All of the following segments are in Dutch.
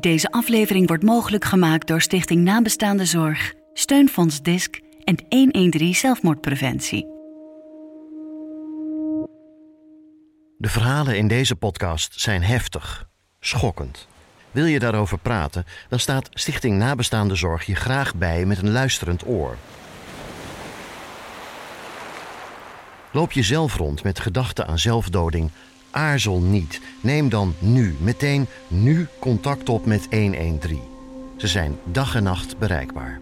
Deze aflevering wordt mogelijk gemaakt door Stichting Nabestaande Zorg, Steunfonds DISC en 113 Zelfmoordpreventie. De verhalen in deze podcast zijn heftig, schokkend. Wil je daarover praten, dan staat Stichting Nabestaande Zorg je graag bij met een luisterend oor. Loop je zelf rond met gedachten aan zelfdoding? Aarzel niet. Neem dan nu, meteen nu contact op met 113. Ze zijn dag en nacht bereikbaar.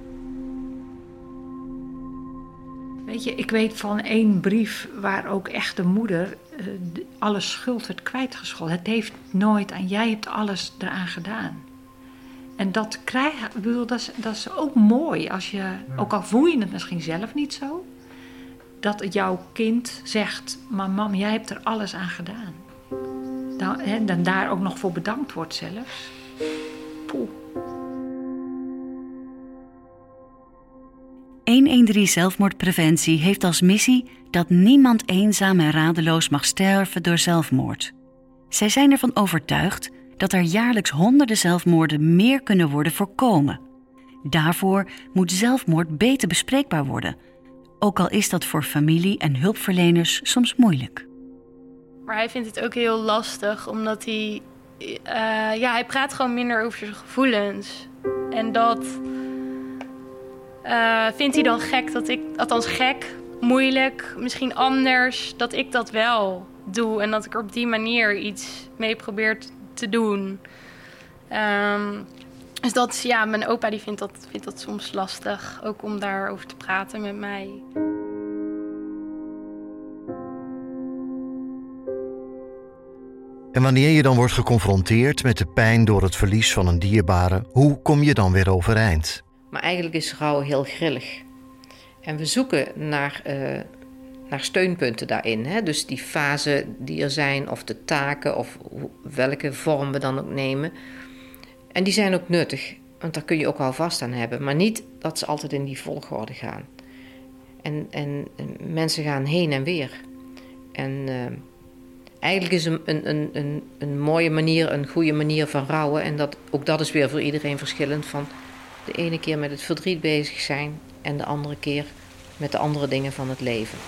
Weet je, ik weet van één brief waar ook echt de moeder uh, alle schuld werd kwijtgescholden. Het heeft nooit aan, jij hebt alles eraan gedaan. En dat krijgen, dat is, dat is ook mooi als je, ook al voel je het misschien zelf niet zo, dat jouw kind zegt: Maar mam, jij hebt er alles aan gedaan. Hè, dan daar ook nog voor bedankt wordt zelfs. Poeh. 113 Zelfmoordpreventie heeft als missie dat niemand eenzaam en radeloos mag sterven door zelfmoord. Zij zijn ervan overtuigd dat er jaarlijks honderden zelfmoorden meer kunnen worden voorkomen. Daarvoor moet zelfmoord beter bespreekbaar worden, ook al is dat voor familie en hulpverleners soms moeilijk. Maar hij vindt het ook heel lastig, omdat hij. Uh, ja, hij praat gewoon minder over zijn gevoelens. En dat uh, vindt hij dan gek dat ik, althans gek, moeilijk, misschien anders, dat ik dat wel doe en dat ik er op die manier iets mee probeer te doen. Um, dus dat ja, mijn opa die vindt dat, vindt dat soms lastig, ook om daarover te praten met mij. En wanneer je dan wordt geconfronteerd met de pijn door het verlies van een dierbare, hoe kom je dan weer overeind? Maar eigenlijk is rouw heel grillig. En we zoeken naar, uh, naar steunpunten daarin. Hè? Dus die fasen die er zijn, of de taken, of welke vorm we dan ook nemen. En die zijn ook nuttig, want daar kun je ook al vast aan hebben. Maar niet dat ze altijd in die volgorde gaan. En, en, mensen gaan heen en weer. En uh, eigenlijk is een, een, een, een mooie manier, een goede manier van rouwen. En dat, ook dat is weer voor iedereen verschillend. Van de ene keer met het verdriet bezig zijn en de andere keer met de andere dingen van het leven.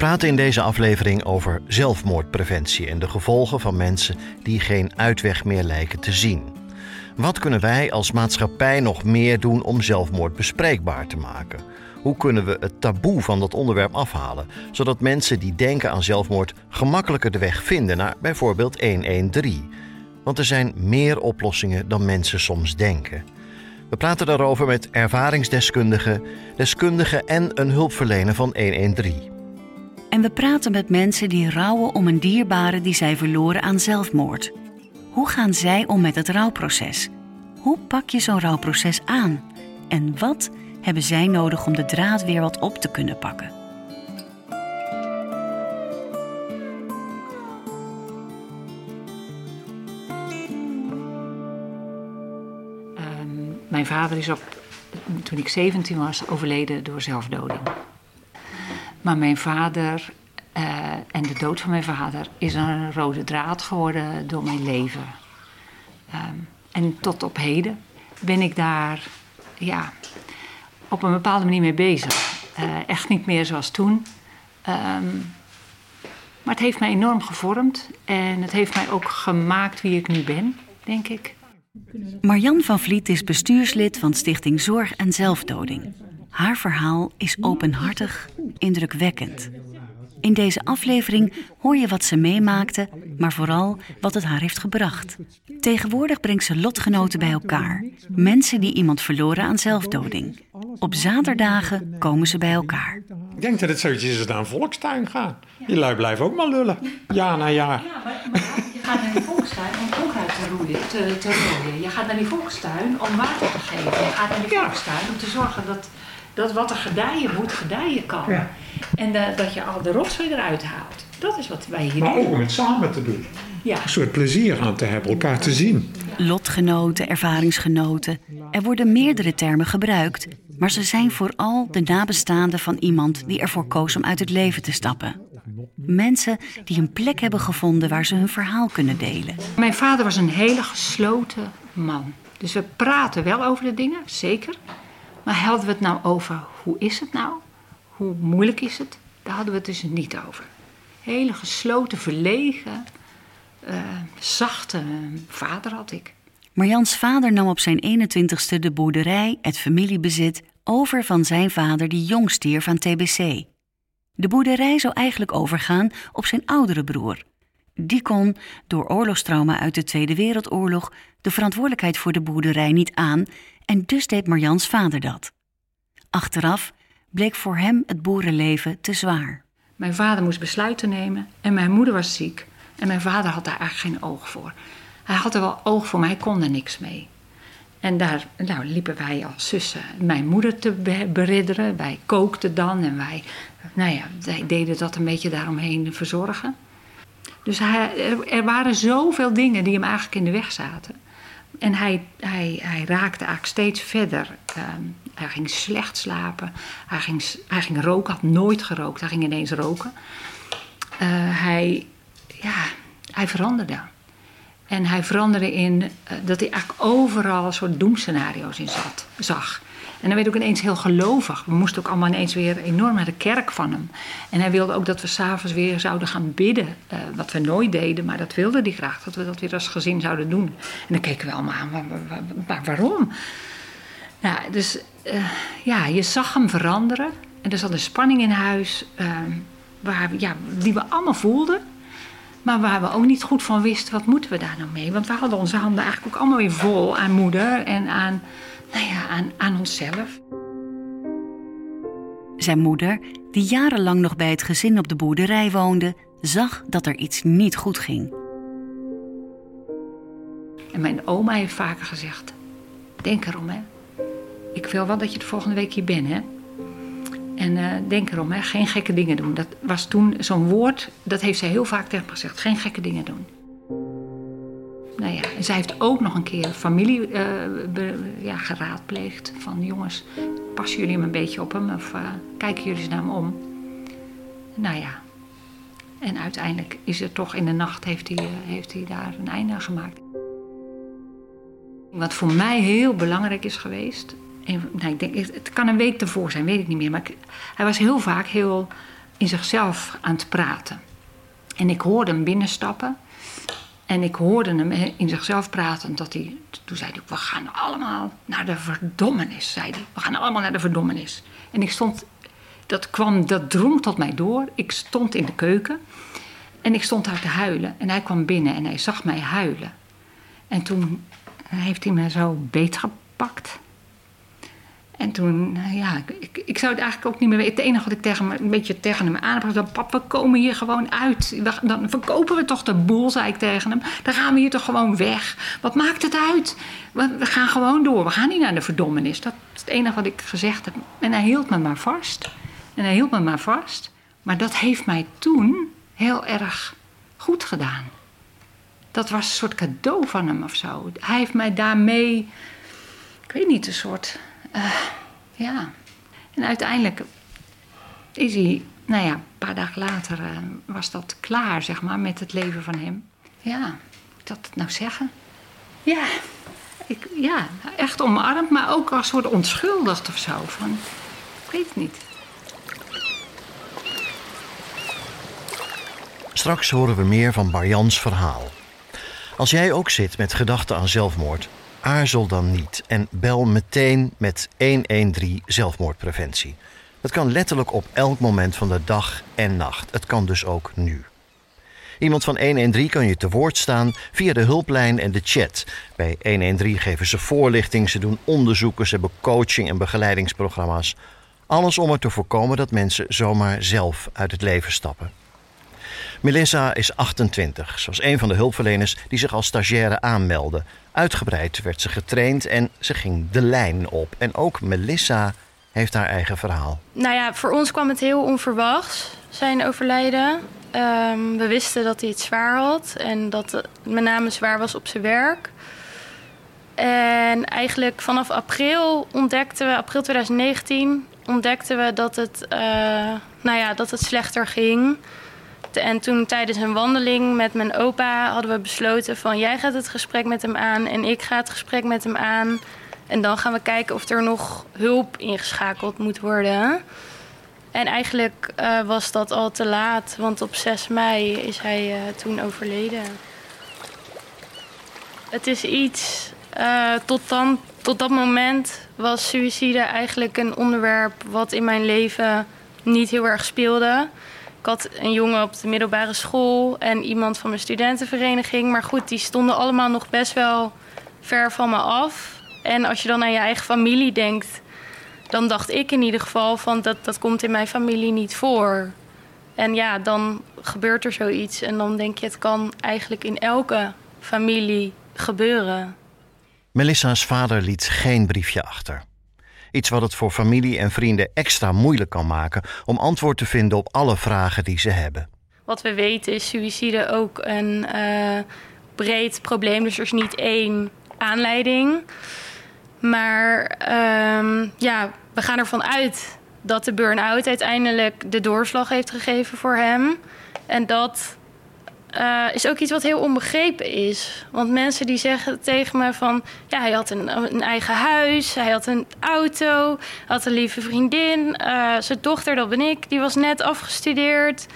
Praten in deze aflevering over zelfmoordpreventie en de gevolgen van mensen die geen uitweg meer lijken te zien. Wat kunnen wij als maatschappij nog meer doen om zelfmoord bespreekbaar te maken? Hoe kunnen we het taboe van dat onderwerp afhalen, zodat mensen die denken aan zelfmoord gemakkelijker de weg vinden naar bijvoorbeeld 113? Want er zijn meer oplossingen dan mensen soms denken. We praten daarover met ervaringsdeskundigen, deskundigen en een hulpverlener van 113. En we praten met mensen die rouwen om een dierbare die zij verloren aan zelfmoord. Hoe gaan zij om met het rouwproces? Hoe pak je zo'n rouwproces aan? En wat hebben zij nodig om de draad weer wat op te kunnen pakken? Um, mijn vader is op, toen ik 17 was overleden door zelfdoding. Maar mijn vader uh, en de dood van mijn vader is een rode draad geworden door mijn leven. Um, en tot op heden ben ik daar ja, op een bepaalde manier mee bezig. Uh, echt niet meer zoals toen. Um, maar het heeft mij enorm gevormd en het heeft mij ook gemaakt wie ik nu ben, denk ik. Marjan van Vliet is bestuurslid van Stichting Zorg en Zelfdoding. Haar verhaal is openhartig, indrukwekkend. In deze aflevering hoor je wat ze meemaakte, maar vooral wat het haar heeft gebracht. Tegenwoordig brengt ze lotgenoten bij elkaar. Mensen die iemand verloren aan zelfdoding. Op zaterdagen komen ze bij elkaar. Ik denk dat het zoiets is als naar een volkstuin gaan. Die lui blijven ook maar lullen. Ja na jaar. Ja, maar, je gaat naar een volkstuin om onkruid te roeien, te, te rooien. Je gaat naar die volkstuin om water te geven. Je gaat naar die volkstuin om te zorgen dat, dat wat er gedijen moet, gedijen kan. Ja. En dat je al de rotzooi eruit haalt. Dat is wat wij hier Maar doen. ook om het samen te doen. Ja. Een soort plezier aan te hebben, elkaar te zien. Lotgenoten, ervaringsgenoten. Er worden meerdere termen gebruikt, maar ze zijn vooral de nabestaanden van iemand die ervoor koos om uit het leven te stappen. Mensen die een plek hebben gevonden waar ze hun verhaal kunnen delen. Mijn vader was een hele gesloten man. Dus we praten wel over de dingen, zeker. Maar hadden we het nou over hoe is het nou? Hoe moeilijk is het? Daar hadden we het dus niet over. Hele gesloten, verlegen, eh, zachte vader had ik. Marjans vader nam op zijn 21ste de boerderij, het familiebezit, over van zijn vader die jong aan TBC. De boerderij zou eigenlijk overgaan op zijn oudere broer. Die kon, door oorlogstrauma uit de Tweede Wereldoorlog, de verantwoordelijkheid voor de boerderij niet aan en dus deed Marjans vader dat. Achteraf bleek voor hem het boerenleven te zwaar. Mijn vader moest besluiten nemen en mijn moeder was ziek. En mijn vader had daar eigenlijk geen oog voor. Hij had er wel oog voor, maar hij kon er niks mee. En daar nou, liepen wij als zussen mijn moeder te be- beridderen. Wij kookten dan en wij, nou ja, deden dat een beetje daaromheen verzorgen. Dus hij, er waren zoveel dingen die hem eigenlijk in de weg zaten. En hij, hij, hij raakte eigenlijk steeds verder. Ehm, hij ging slecht slapen. Hij ging, hij ging roken, had nooit gerookt. Hij ging ineens roken. Eh, hij, ja, hij veranderde. En hij veranderde in eh, dat hij eigenlijk overal een soort doemscenario's in zat, zag. En hij werd ook ineens heel gelovig. We moesten ook allemaal ineens weer enorm naar de kerk van hem. En hij wilde ook dat we s'avonds weer zouden gaan bidden. eh, wat we nooit deden, maar dat wilde hij graag. Dat we dat weer als gezin zouden doen. En dan keken we allemaal aan, "Wa- wa- wa- maar waarom? Nou, dus eh, ja, je zag hem veranderen. En er zat een spanning in huis eh, waar, ja, die we allemaal voelden. Maar waar we ook niet goed van wisten, wat moeten we daar nou mee? Want we hadden onze handen eigenlijk ook allemaal weer vol aan moeder en aan, nou ja, aan, aan onszelf. Zijn moeder, die jarenlang nog bij het gezin op de boerderij woonde, zag dat er iets niet goed ging. En mijn oma heeft vaker gezegd, denk erom hè. Ik wil wel dat je de volgende week hier bent hè. En eh, denk erom hè, geen gekke dingen doen. Dat was toen zo'n woord, dat heeft zij heel vaak tegen me gezegd. Geen gekke dingen doen. Zij heeft ook nog een keer familie be- ja, geraadpleegd. Van jongens, passen jullie hem een beetje op hem? Of eh, kijken jullie eens naar hem om? Nou ja. En uiteindelijk is er toch in de nacht heeft hij, eh, heeft hij daar een einde aan gemaakt. Wat voor mij heel belangrijk is geweest. En, nou, ik denk, het kan een week ervoor zijn, weet ik niet meer. Maar hij was heel vaak heel in zichzelf aan het praten. En ik hoorde hem binnenstappen. En ik hoorde hem in zichzelf praten. Dat hij, toen zei hij, we gaan allemaal naar de verdommenis. Zei hij. We gaan allemaal naar de verdommenis. En ik stond, dat kwam, dat drong tot mij door. Ik stond in de keuken. En ik stond daar te huilen. En hij kwam binnen en hij zag mij huilen. En toen heeft hij me zo beetgepakt. En toen, nou ja, ik, ik, zou het eigenlijk ook niet meer weten. Het enige wat ik tegen een beetje tegen hem aan heb gezegd... pap, we komen hier gewoon uit. Dan verkopen we toch de boel, zei ik tegen hem. Dan gaan we hier toch gewoon weg. Wat maakt het uit? We, we gaan gewoon door. We gaan niet naar de verdommenis. Dat is het enige wat ik gezegd heb. En hij hield me maar vast. En hij hield me maar vast. Maar dat heeft mij toen heel erg goed gedaan. Dat was een soort cadeau van hem of zo. Hij heeft mij daarmee, ik weet niet, een soort, eh, ja. En uiteindelijk is hij, nou ja, een paar dagen later eh, was dat klaar, zeg maar, met het leven van hem. Ja, moet ik dat nou zeggen? Ja, ik, ja, echt omarmd, maar ook als soort onschuldigd of zo. Van, ik weet het niet. Straks horen we meer van Barjans verhaal. Als jij ook zit met gedachten aan zelfmoord, aarzel dan niet en bel meteen met 113 zelfmoordpreventie. Dat kan letterlijk op elk moment van de dag en nacht. Het kan dus ook nu. Iemand van 113 kan je te woord staan via de hulplijn en de chat. Bij 113 geven ze voorlichting, ze doen onderzoeken, ze hebben coaching en begeleidingsprogramma's. Alles om er te voorkomen dat mensen zomaar zelf uit het leven stappen. Melissa is 28. Ze was een van de hulpverleners die zich als stagiaire aanmeldde. Uitgebreid werd ze getraind en ze ging de lijn op. En ook Melissa heeft haar eigen verhaal. Nou ja, voor ons kwam het heel onverwachts, zijn overlijden. Ehm, we wisten dat hij het zwaar had en dat het met name zwaar was op zijn werk. En eigenlijk vanaf april ontdekten we, april 2019, ontdekten we dat het, uh, nou ja, dat het slechter ging. En toen tijdens een wandeling met mijn opa hadden we besloten van jij gaat het gesprek met hem aan en ik ga het gesprek met hem aan. En dan gaan we kijken of er nog hulp ingeschakeld moet worden. En eigenlijk uh, was dat al te laat, want op 6 mei is hij uh, toen overleden. Het is iets, uh, tot, dan, tot dat moment was suïcide eigenlijk een onderwerp wat in mijn leven niet heel erg speelde. Ik had een jongen op de middelbare school en iemand van mijn studentenvereniging. Maar goed, die stonden allemaal nog best wel ver van me af. En als je dan aan je eigen familie denkt, dan dacht ik in ieder geval van dat, dat komt in mijn familie niet voor. En ja, dan gebeurt er zoiets. En dan denk je, het kan eigenlijk in elke familie gebeuren. Melissa's vader liet geen briefje achter. Iets wat het voor familie en vrienden extra moeilijk kan maken om antwoord te vinden op alle vragen die ze hebben. Wat we weten is suïcide ook een uh, breed probleem. Dus er is niet één aanleiding. Maar um, ja, we gaan ervan uit dat de burn-out uiteindelijk de doorslag heeft gegeven voor hem. En dat uh, is ook iets wat heel onbegrepen is. Want mensen die zeggen tegen me van... ja, hij had een, een eigen huis, hij had een auto... had een lieve vriendin, uh, zijn dochter, dat ben ik... die was net afgestudeerd.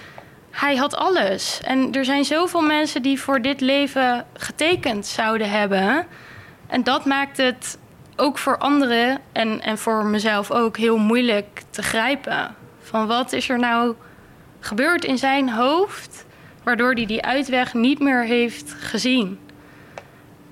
Hij had alles. En er zijn zoveel mensen die voor dit leven getekend zouden hebben. En dat maakt het ook voor anderen en, en voor mezelf ook heel moeilijk te grijpen. Van wat is er nou gebeurd in zijn hoofd, waardoor hij die uitweg niet meer heeft gezien.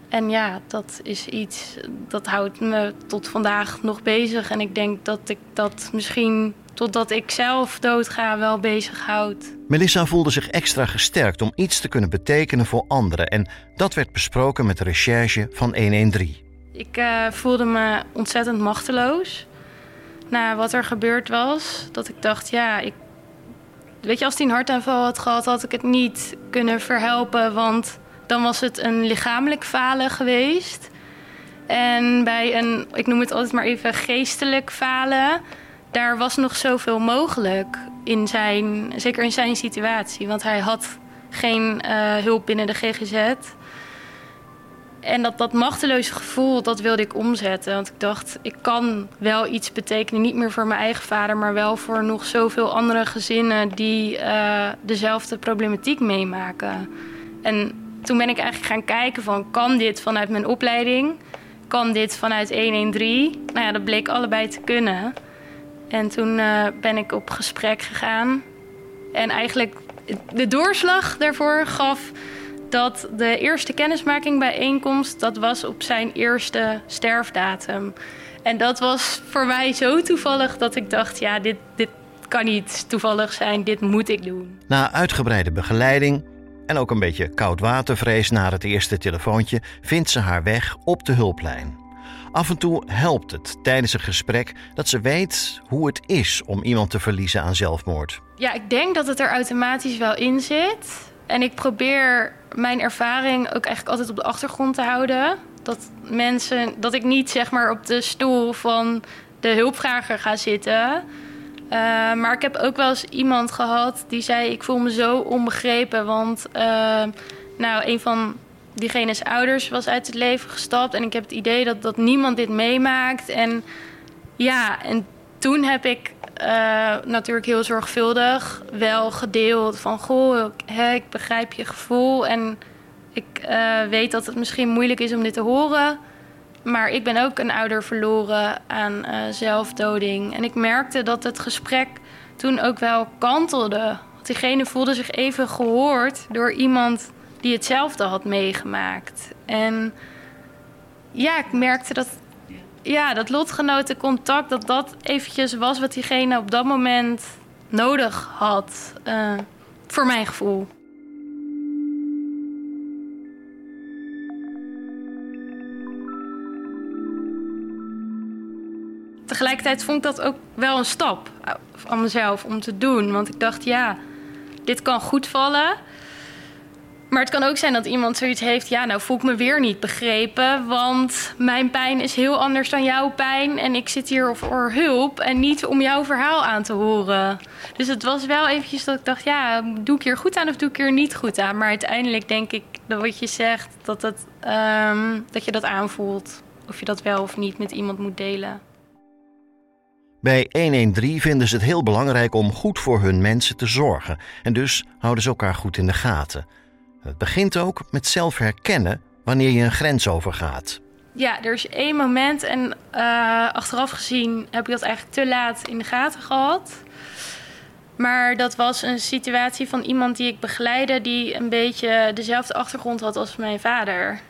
En ja, dat is iets dat houdt me tot vandaag nog bezig. En ik denk dat ik dat misschien totdat ik zelf doodga wel bezig houd. Melissa voelde zich extra gesterkt om iets te kunnen betekenen voor anderen. En dat werd besproken met de recherche van 113. Ik uh, voelde me ontzettend machteloos. Na wat er gebeurd was. Dat ik dacht, ja, ik... Weet je, als hij een hartaanval had gehad, had ik het niet kunnen verhelpen. Want dan was het een lichamelijk falen geweest. En bij een, ik noem het altijd maar even geestelijk falen... daar was nog zoveel mogelijk in zijn... Zeker in zijn situatie. Want hij had geen uh, hulp binnen de GGZ... En dat, dat machteloze gevoel, dat wilde ik omzetten. Want ik dacht, ik kan wel iets betekenen. Niet meer voor mijn eigen vader, maar wel voor nog zoveel andere gezinnen die uh, dezelfde problematiek meemaken. En toen ben ik eigenlijk gaan kijken van, kan dit vanuit mijn opleiding? Kan dit vanuit 113? Nou ja, dat bleek allebei te kunnen. En toen uh, ben ik op gesprek gegaan. En eigenlijk de doorslag daarvoor gaf dat de eerste kennismaking bijeenkomst, dat was op zijn eerste sterfdatum. En dat was voor mij zo toevallig dat ik dacht, ja, dit, dit kan niet toevallig zijn, dit moet ik doen. Na uitgebreide begeleiding en ook een beetje koudwatervrees na het eerste telefoontje, vindt ze haar weg op de hulplijn. Af en toe helpt het tijdens een gesprek dat ze weet hoe het is om iemand te verliezen aan zelfmoord. Ja, ik denk dat het er automatisch wel in zit. En ik probeer mijn ervaring ook eigenlijk altijd op de achtergrond te houden. Dat mensen, dat ik niet zeg maar op de stoel van de hulpvrager ga zitten. Uh, maar ik heb ook wel eens iemand gehad die zei: Ik voel me zo onbegrepen. Want uh, nou, een van diegene's ouders was uit het leven gestapt. En ik heb het idee dat, dat niemand dit meemaakt. En ja, en toen heb ik uh, natuurlijk heel zorgvuldig wel gedeeld van goh, hè, ik begrijp je gevoel en ik uh, weet dat het misschien moeilijk is om dit te horen. Maar ik ben ook een ouder verloren aan uh, zelfdoding. En ik merkte dat het gesprek toen ook wel kantelde. Want diegene voelde zich even gehoord door iemand die hetzelfde had meegemaakt. En ja, ik merkte dat ja, dat lotgenotencontact, dat dat eventjes was wat diegene op dat moment nodig had. Eh, voor mijn gevoel. Tegelijkertijd vond ik dat ook wel een stap eh, aan mezelf om te doen. Want ik dacht, ja, dit kan goed vallen. Maar het kan ook zijn dat iemand zoiets heeft, ja, nou voel ik me weer niet begrepen, want mijn pijn is heel anders dan jouw pijn en ik zit hier voor hulp en niet om jouw verhaal aan te horen. Dus het was wel eventjes dat ik dacht, ja, doe ik hier goed aan of doe ik hier niet goed aan? Maar uiteindelijk denk ik dat wat je zegt, dat, het, ehm, dat je dat aanvoelt. Of je dat wel of niet met iemand moet delen. Bij 113 vinden ze het heel belangrijk om goed voor hun mensen te zorgen. En dus houden ze elkaar goed in de gaten. Het begint ook met zelf herkennen wanneer je een grens overgaat. Ja, er is één moment en uh, achteraf gezien heb ik dat eigenlijk te laat in de gaten gehad. Maar dat was een situatie van iemand die ik begeleidde die een beetje dezelfde achtergrond had als mijn vader.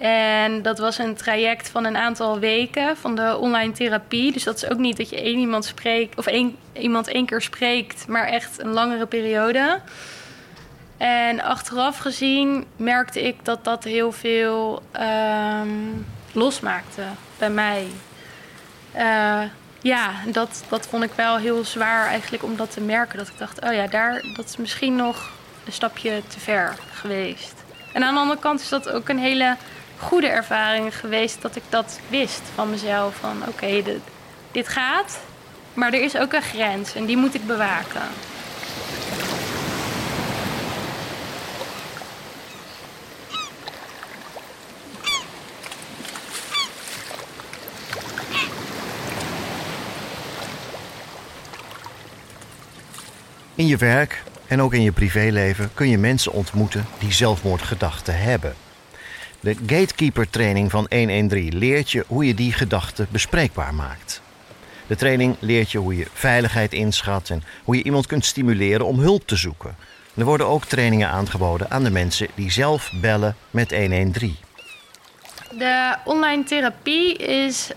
En dat was een traject van een aantal weken van de online therapie. Dus dat is ook niet dat je één iemand spreekt of één, iemand één keer spreekt, maar echt een langere periode. En achteraf gezien merkte ik dat dat heel veel um, losmaakte bij mij. Uh, ja, dat, dat vond ik wel heel zwaar eigenlijk om dat te merken. Dat ik dacht, oh ja, daar, dat is misschien nog een stapje te ver geweest. En aan de andere kant is dat ook een hele goede ervaring geweest dat ik dat wist van mezelf. Van oké, dit, dit gaat, maar er is ook een grens en die moet ik bewaken. In je werk en ook in je privéleven kun je mensen ontmoeten die zelfmoordgedachten hebben. De Gatekeeper training van 113 leert je hoe je die gedachten bespreekbaar maakt. De training leert je hoe je veiligheid inschat en hoe je iemand kunt stimuleren om hulp te zoeken. Er worden ook trainingen aangeboden aan de mensen die zelf bellen met 113. De online therapie is,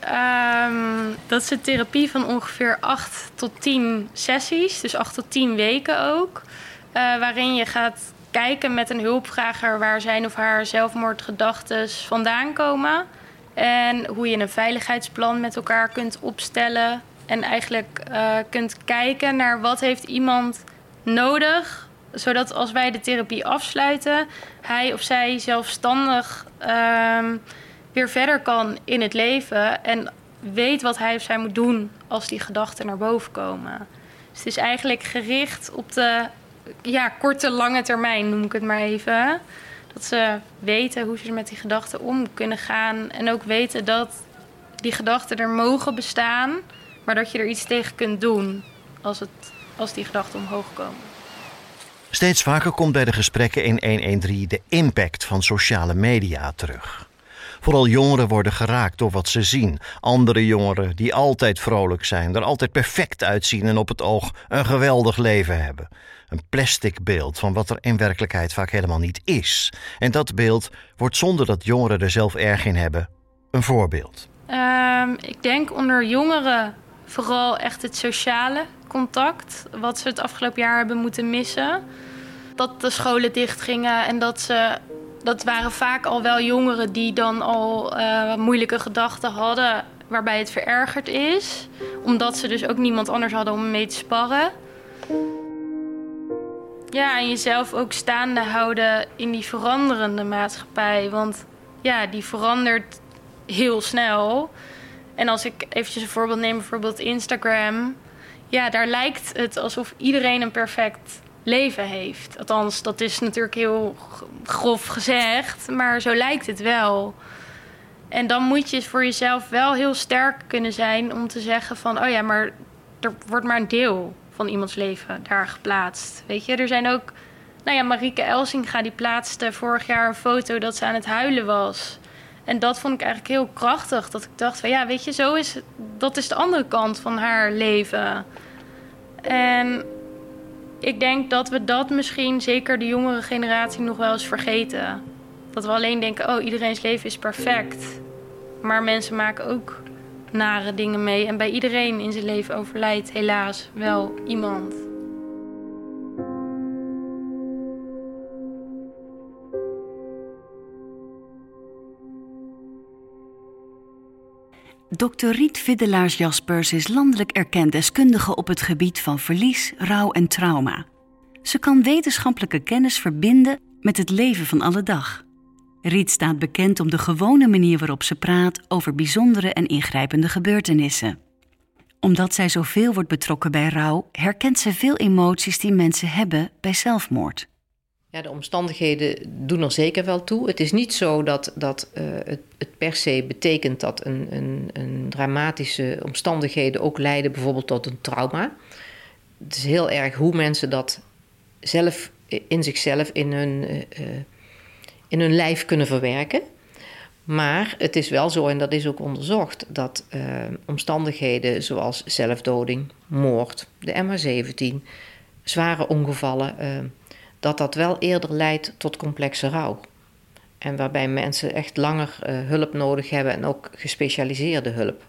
um, dat is een therapie van ongeveer 8 tot 10 sessies, dus 8 tot 10 weken ook. Uh, waarin je gaat kijken met een hulpvrager waar zijn of haar zelfmoordgedachten vandaan komen. En hoe je een veiligheidsplan met elkaar kunt opstellen. En eigenlijk uh, kunt kijken naar wat heeft iemand nodig zodat als wij de therapie afsluiten, hij of zij zelfstandig um, weer verder kan in het leven en weet wat hij of zij moet doen als die gedachten naar boven komen. Dus het is eigenlijk gericht op de ja, korte, lange termijn, noem ik het maar even. Dat ze weten hoe ze met die gedachten om kunnen gaan. En ook weten dat die gedachten er mogen bestaan, maar dat je er iets tegen kunt doen als, het, als die gedachten omhoog komen. Steeds vaker komt bij de gesprekken in 113 de impact van sociale media terug. Vooral jongeren worden geraakt door wat ze zien. Andere jongeren die altijd vrolijk zijn, er altijd perfect uitzien en op het oog een geweldig leven hebben. Een plastic beeld van wat er in werkelijkheid vaak helemaal niet is. En dat beeld wordt zonder dat jongeren er zelf erg in hebben een voorbeeld. Um, ik denk onder jongeren vooral echt het sociale contact, wat ze het afgelopen jaar hebben moeten missen. Dat de scholen dichtgingen en dat ze dat waren vaak al wel jongeren die dan al uh, moeilijke gedachten hadden, waarbij het verergerd is. Omdat ze dus ook niemand anders hadden om mee te sparren. Ja, en jezelf ook staande houden in die veranderende maatschappij. Want ja, die verandert heel snel. En als ik eventjes een voorbeeld neem, bijvoorbeeld Instagram. Ja, daar lijkt het alsof iedereen een perfect leven heeft. Althans, dat is natuurlijk heel grof gezegd, maar zo lijkt het wel. En dan moet je voor jezelf wel heel sterk kunnen zijn om te zeggen van... oh ja, maar er wordt maar een deel van iemands leven daar geplaatst. Weet je, er zijn ook... Nou ja, Marieke Elsinga die plaatste vorig jaar een foto dat ze aan het huilen was. En dat vond ik eigenlijk heel krachtig. Dat ik dacht van ja, weet je, zo is... Dat is de andere kant van haar leven. En ik denk dat we dat misschien, zeker de jongere generatie, nog wel eens vergeten. Dat we alleen denken, oh, iedereen's leven is perfect. Maar mensen maken ook nare dingen mee. En bij iedereen in zijn leven overlijdt helaas wel iemand. Dr. Riet Viddelaars Jaspers is landelijk erkend deskundige op het gebied van verlies, rouw en trauma. Ze kan wetenschappelijke kennis verbinden met het leven van alle dag. Riet staat bekend om de gewone manier waarop ze praat over bijzondere en ingrijpende gebeurtenissen. Omdat zij zoveel wordt betrokken bij rouw, herkent ze veel emoties die mensen hebben bij zelfmoord. Ja, de omstandigheden doen er zeker wel toe. Het is niet zo dat, dat uh, het, het, per se betekent dat een, een, een, dramatische omstandigheden ook leiden bijvoorbeeld tot een trauma. Het is heel erg hoe mensen dat zelf in zichzelf in hun, uh, in hun lijf kunnen verwerken. Maar het is wel zo, en dat is ook onderzocht, dat omstandigheden zoals zelfdoding, moord, de MH17, zware ongevallen dat dat wel eerder leidt tot complexe rouw. En waarbij mensen echt langer uh, hulp nodig hebben en ook gespecialiseerde hulp.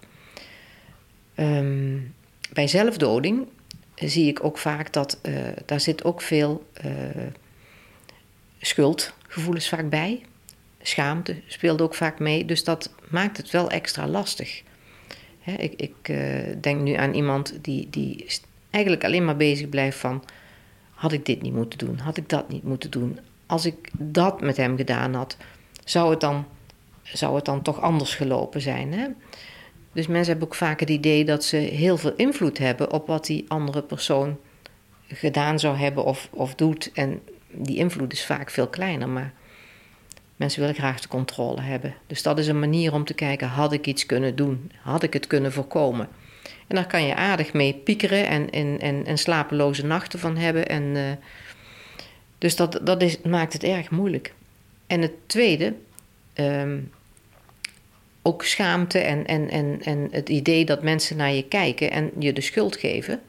Um, bij zelfdoding zie ik ook vaak dat uh, daar zit ook veel uh, schuldgevoelens vaak bij. Schaamte speelt ook vaak mee, dus dat maakt het wel extra lastig. Hè, ik, ik denk nu aan iemand die, die eigenlijk alleen maar bezig blijft van had ik dit niet moeten doen? Had ik dat niet moeten doen? Als ik dat met hem gedaan had, zou het dan, zou het dan toch anders gelopen zijn? Hè? Dus mensen hebben ook vaak het idee dat ze heel veel invloed hebben op wat die andere persoon gedaan zou hebben of, of doet. En die invloed is vaak veel kleiner, maar mensen willen graag de controle hebben. Dus dat is een manier om te kijken: had ik iets kunnen doen? Had ik het kunnen voorkomen? En daar kan je aardig mee piekeren en, en, en, en slapeloze nachten van hebben. En, uh, dus dat, dat is, maakt het erg moeilijk. En het tweede, um, ook schaamte en, en, en, en het idee dat mensen naar je kijken en je de schuld geven.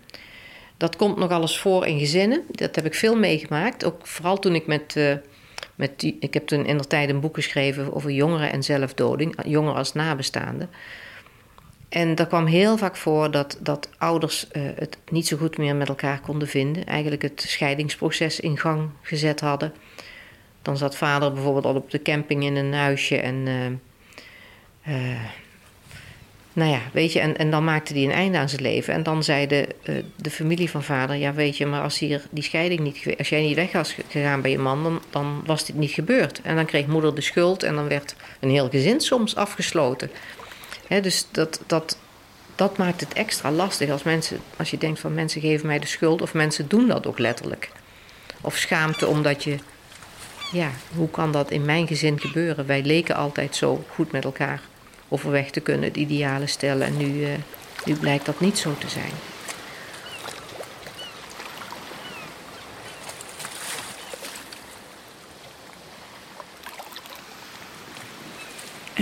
Dat komt nog alles voor in gezinnen. Dat heb ik veel meegemaakt. Ook vooral toen ik met. Uh, met die, ik heb toen in de tijd een boek geschreven over jongeren en zelfdoding, jongeren als nabestaanden. En dat kwam heel vaak voor dat, dat ouders uh, het niet zo goed meer met elkaar konden vinden. Eigenlijk het scheidingsproces in gang gezet hadden. Dan zat vader bijvoorbeeld al op de camping in een huisje en. Uh, uh, nou ja, weet je, en, en dan maakte hij een einde aan zijn leven. En dan zei de, de familie van vader: Ja, weet je, maar als, hier die scheiding niet, als jij niet weg was gegaan bij je man, dan, dan was dit niet gebeurd. En dan kreeg moeder de schuld en dan werd een heel gezin soms afgesloten dus dat, dat, dat maakt het extra lastig als mensen, als je denkt van mensen geven mij de schuld, of mensen doen dat ook letterlijk. Of schaamte omdat je, ja, hoe kan dat in mijn gezin gebeuren? Wij leken altijd zo goed met elkaar overweg te kunnen, het idealen stellen. En nu, uh, nu blijkt dat niet zo te zijn.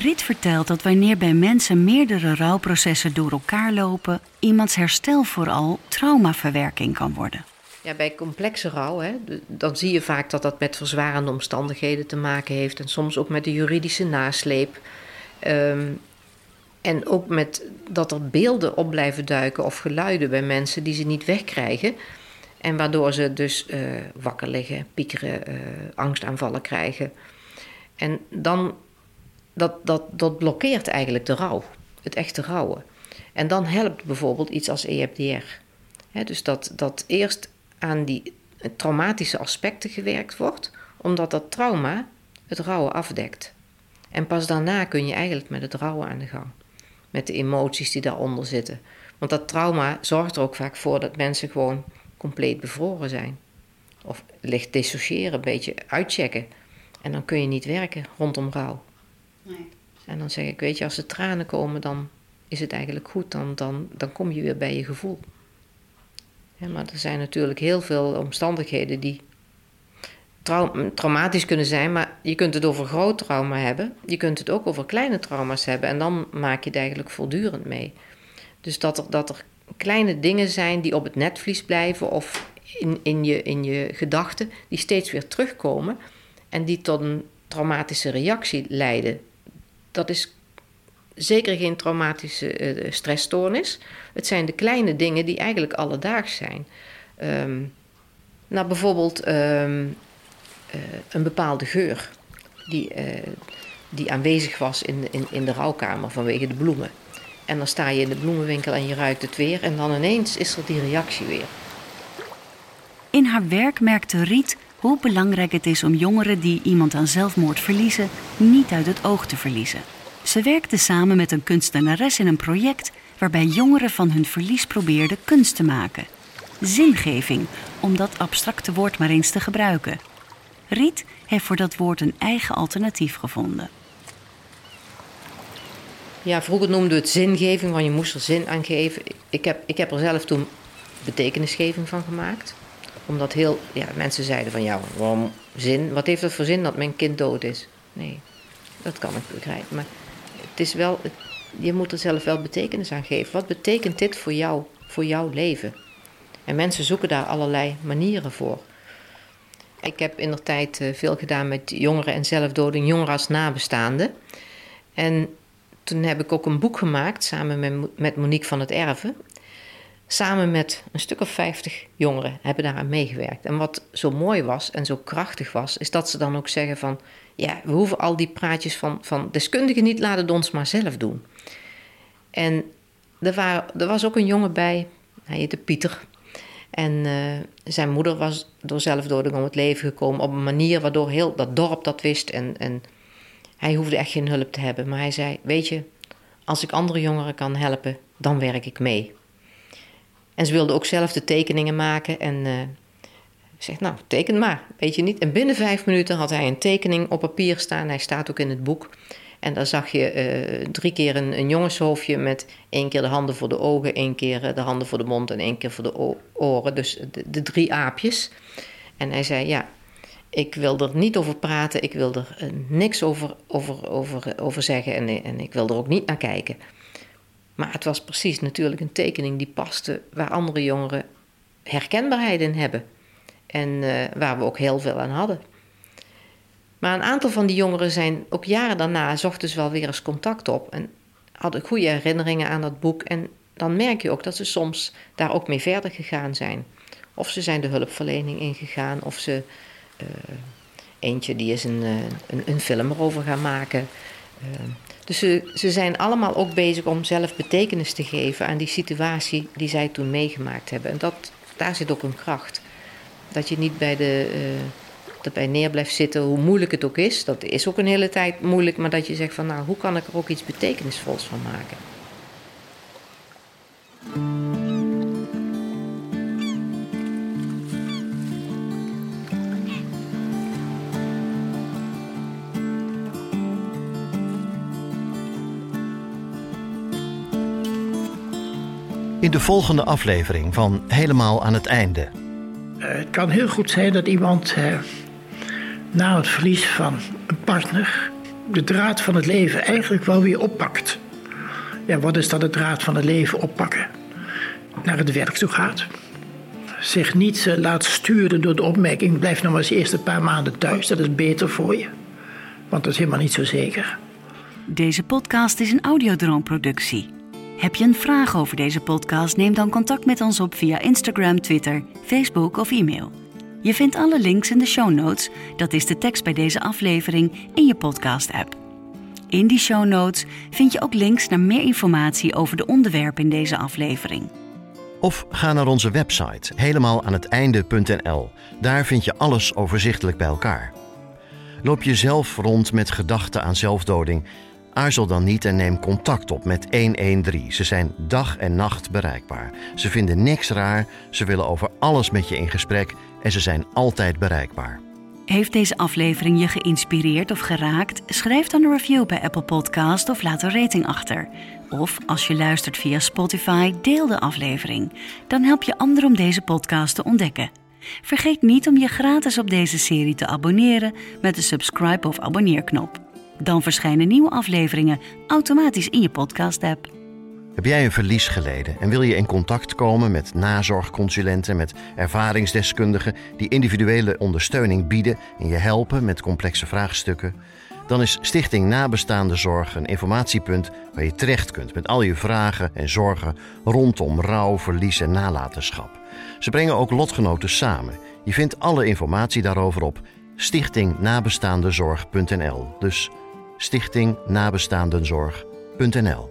Rit vertelt dat wanneer bij mensen meerdere rouwprocessen door elkaar lopen, iemands herstel vooral traumaverwerking kan worden. Ja, bij complexe rouw, hè, dan zie je vaak dat dat met verzwarende omstandigheden te maken heeft en soms ook met de juridische nasleep. Um, en ook met dat er beelden op blijven duiken of geluiden bij mensen die ze niet wegkrijgen. En waardoor ze dus uh, wakker liggen, piekeren, uh, angstaanvallen krijgen. En dan dat, dat, dat blokkeert eigenlijk de rouw, het echte rouwen. En dan helpt bijvoorbeeld iets als EFDR. dus dat, dat eerst aan die traumatische aspecten gewerkt wordt, omdat dat trauma het rouwen afdekt. En pas daarna kun je eigenlijk met het rouwen aan de gang. Met de emoties die daaronder zitten. Want dat trauma zorgt er ook vaak voor dat mensen gewoon compleet bevroren zijn. Of licht dissociëren, een beetje uitchecken. En dan kun je niet werken rondom rouw. En dan zeg ik, weet je, als er tranen komen, dan is het eigenlijk goed. Dan, dan, dan kom je weer bij je gevoel. Maar er zijn natuurlijk heel veel omstandigheden die traumatisch kunnen zijn, maar je kunt het over groot trauma hebben. Je kunt het ook over kleine trauma's hebben. En dan maak je het eigenlijk voortdurend mee. Dus dat er, dat er kleine dingen zijn die op het netvlies blijven of in, in je, in je gedachten, die steeds weer terugkomen en die tot een traumatische reactie leiden dat is zeker geen traumatische uh, stressstoornis. Het zijn de kleine dingen die eigenlijk alledaags zijn. Um, nou, bijvoorbeeld um, uh, een bepaalde geur die, die aanwezig was in, in, in de rouwkamer vanwege de bloemen. En dan sta je in de bloemenwinkel en je ruikt het weer. En dan ineens is er die reactie weer. In haar werk merkte Riet hoe belangrijk het is om jongeren die iemand aan zelfmoord verliezen niet uit het oog te verliezen. Ze werkte samen met een kunstenares in een project waarbij jongeren van hun verlies probeerden kunst te maken. Zingeving, om dat abstracte woord maar eens te gebruiken. Riet heeft voor dat woord een eigen alternatief gevonden. Ja, vroeger noemden we het zingeving, want je moest er zin aan geven. Ik heb, ik heb er zelf toen betekenisgeving van gemaakt. Omdat heel, ja, mensen zeiden van, ja, waarom zin? Wat heeft het voor zin dat mijn kind dood is? Nee, dat kan ik begrijpen. Maar het is wel, je moet er zelf wel betekenis aan geven. Wat betekent dit voor jou, voor jouw leven? En mensen zoeken daar allerlei manieren voor. Ik heb in de tijd eh, veel gedaan met jongeren en zelfdoding, jongeren als nabestaanden. En toen heb ik ook een boek gemaakt samen met Monique van het Erven. Samen met een stuk of vijftig jongeren hebben daaraan meegewerkt. En wat zo mooi was en zo krachtig was, is dat ze dan ook zeggen van... ja, we hoeven al die praatjes van, van deskundigen niet, laten het ons maar zelf doen. En er, er was ook een jongen bij, hij heette Pieter. En uh, zijn moeder was door zelfdoding om het leven gekomen op een manier waardoor heel dat dorp dat wist. En, en hij hoefde echt geen hulp te hebben. Maar hij zei: Weet je, als ik andere jongeren kan helpen, dan werk ik mee. En ze wilde ook zelf de tekeningen maken. En uh, zegt: Nou, teken maar. Weet je niet. En binnen vijf minuten had hij een tekening op papier staan. Hij staat ook in het boek. En daar zag je uh, drie keer een, een, jongenshoofdje met één keer de handen voor de ogen, één keer de handen voor de mond en één keer voor de oren. Dus de, de, drie aapjes. En hij zei: Ja, ik wil er niet over praten, ik wil er niks over, over, over, over zeggen en, en ik wil er ook niet naar kijken. Maar het was precies natuurlijk een tekening die paste waar andere jongeren herkenbaarheid in hebben. En uh, waar we ook heel veel aan hadden. Maar een aantal van die jongeren zijn ook jaren daarna zochten ze wel weer eens contact op en hadden goede herinneringen aan dat boek. En dan merk je ook dat ze soms daar ook mee verder gegaan zijn. Of ze zijn de hulpverlening ingegaan, of ze. Uh, eentje die is een, een, een, film erover gaan maken. Dus ze, ze zijn allemaal ook bezig om zelf betekenis te geven aan die situatie die zij toen meegemaakt hebben. En dat, daar zit ook een kracht. Dat je niet bij de. Uh, erbij neer blijft zitten, hoe moeilijk het ook is. Dat is ook een hele tijd moeilijk, maar dat je zegt van nou, hoe kan ik er ook iets betekenisvols van maken? In de volgende aflevering van Helemaal aan het einde. Uh, het kan heel goed zijn dat iemand uh, na het verlies van een partner de draad van het leven eigenlijk wel weer oppakt. Ja, wat is dan de draad van het leven oppakken? Naar het werk toe gaat. Zich niet uh, laat sturen door de opmerking: blijf nog maar eens eerst een paar maanden thuis, dat is beter voor je. Want dat is helemaal niet zo zeker. Deze podcast is een audiodroomproductie. Heb je een vraag over deze podcast? Neem dan contact met ons op via Instagram, Twitter, Facebook of e-mail. Je vindt alle links in de show notes, dat is de tekst bij deze aflevering, in je podcast-app. In die show notes vind je ook links naar meer informatie over de onderwerpen in deze aflevering. Of ga naar onze website helemaal aan het einde.nl. Daar vind je alles overzichtelijk bij elkaar. Loop je zelf rond met gedachten aan zelfdoding? Aarzel dan niet en neem contact op met 113. Ze zijn dag en nacht bereikbaar. Ze vinden niks raar, ze willen over alles met je in gesprek en ze zijn altijd bereikbaar. Heeft deze aflevering je geïnspireerd of geraakt? Schrijf dan een review bij Apple Podcast of laat een rating achter. Of als je luistert via Spotify, deel de aflevering. Dan help je anderen om deze podcast te ontdekken. Vergeet niet om je gratis op deze serie te abonneren met de subscribe of abonneerknop. Dan verschijnen nieuwe afleveringen automatisch in je podcast-app. Heb jij een verlies geleden en wil je in contact komen met nazorgconsulenten, met ervaringsdeskundigen die individuele ondersteuning bieden en je helpen met complexe vraagstukken? Dan is Stichting Nabestaande Zorg een informatiepunt waar je terecht kunt met al je vragen en zorgen rondom rouw, verlies en nalatenschap. Ze brengen ook lotgenoten samen. Je vindt alle informatie daarover op stichtingnabestaandezorg.nl. Dus stichtingnabestaandenzorg.nl.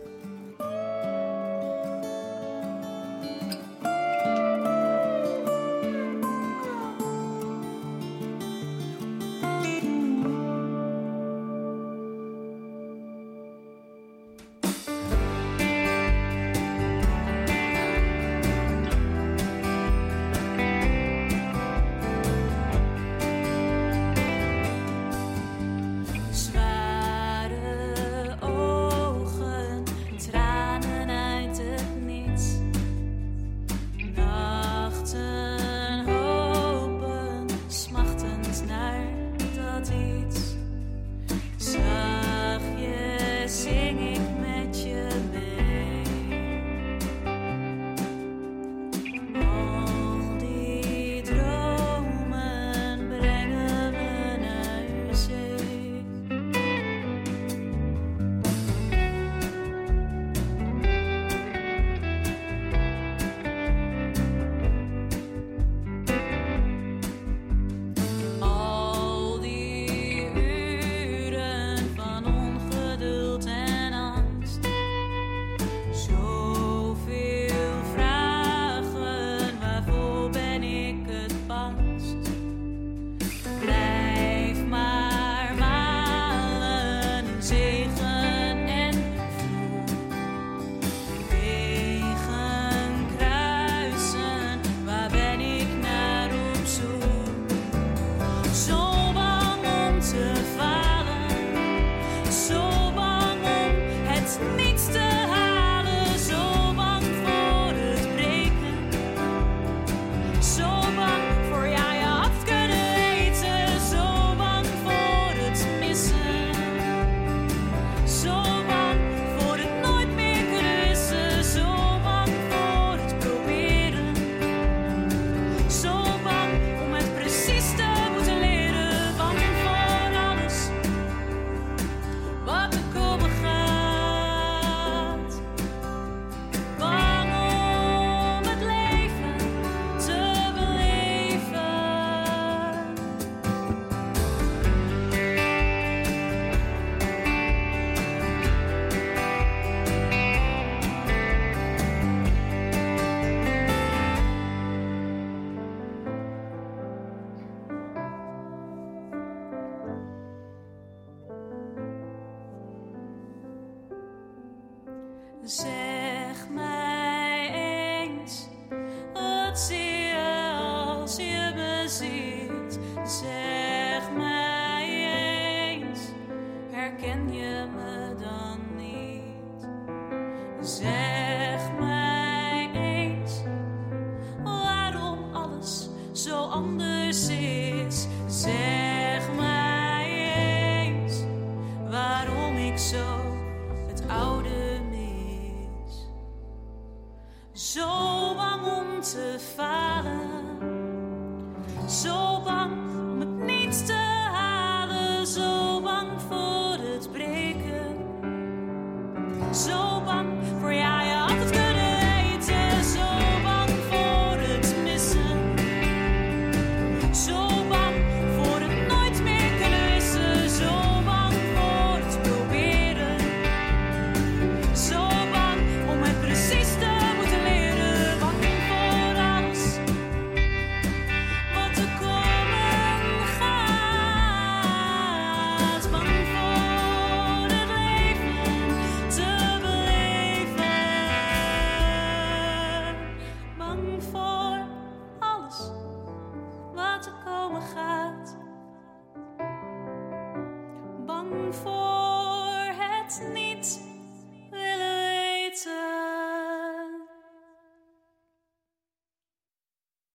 Zo bang om te falen, zo bang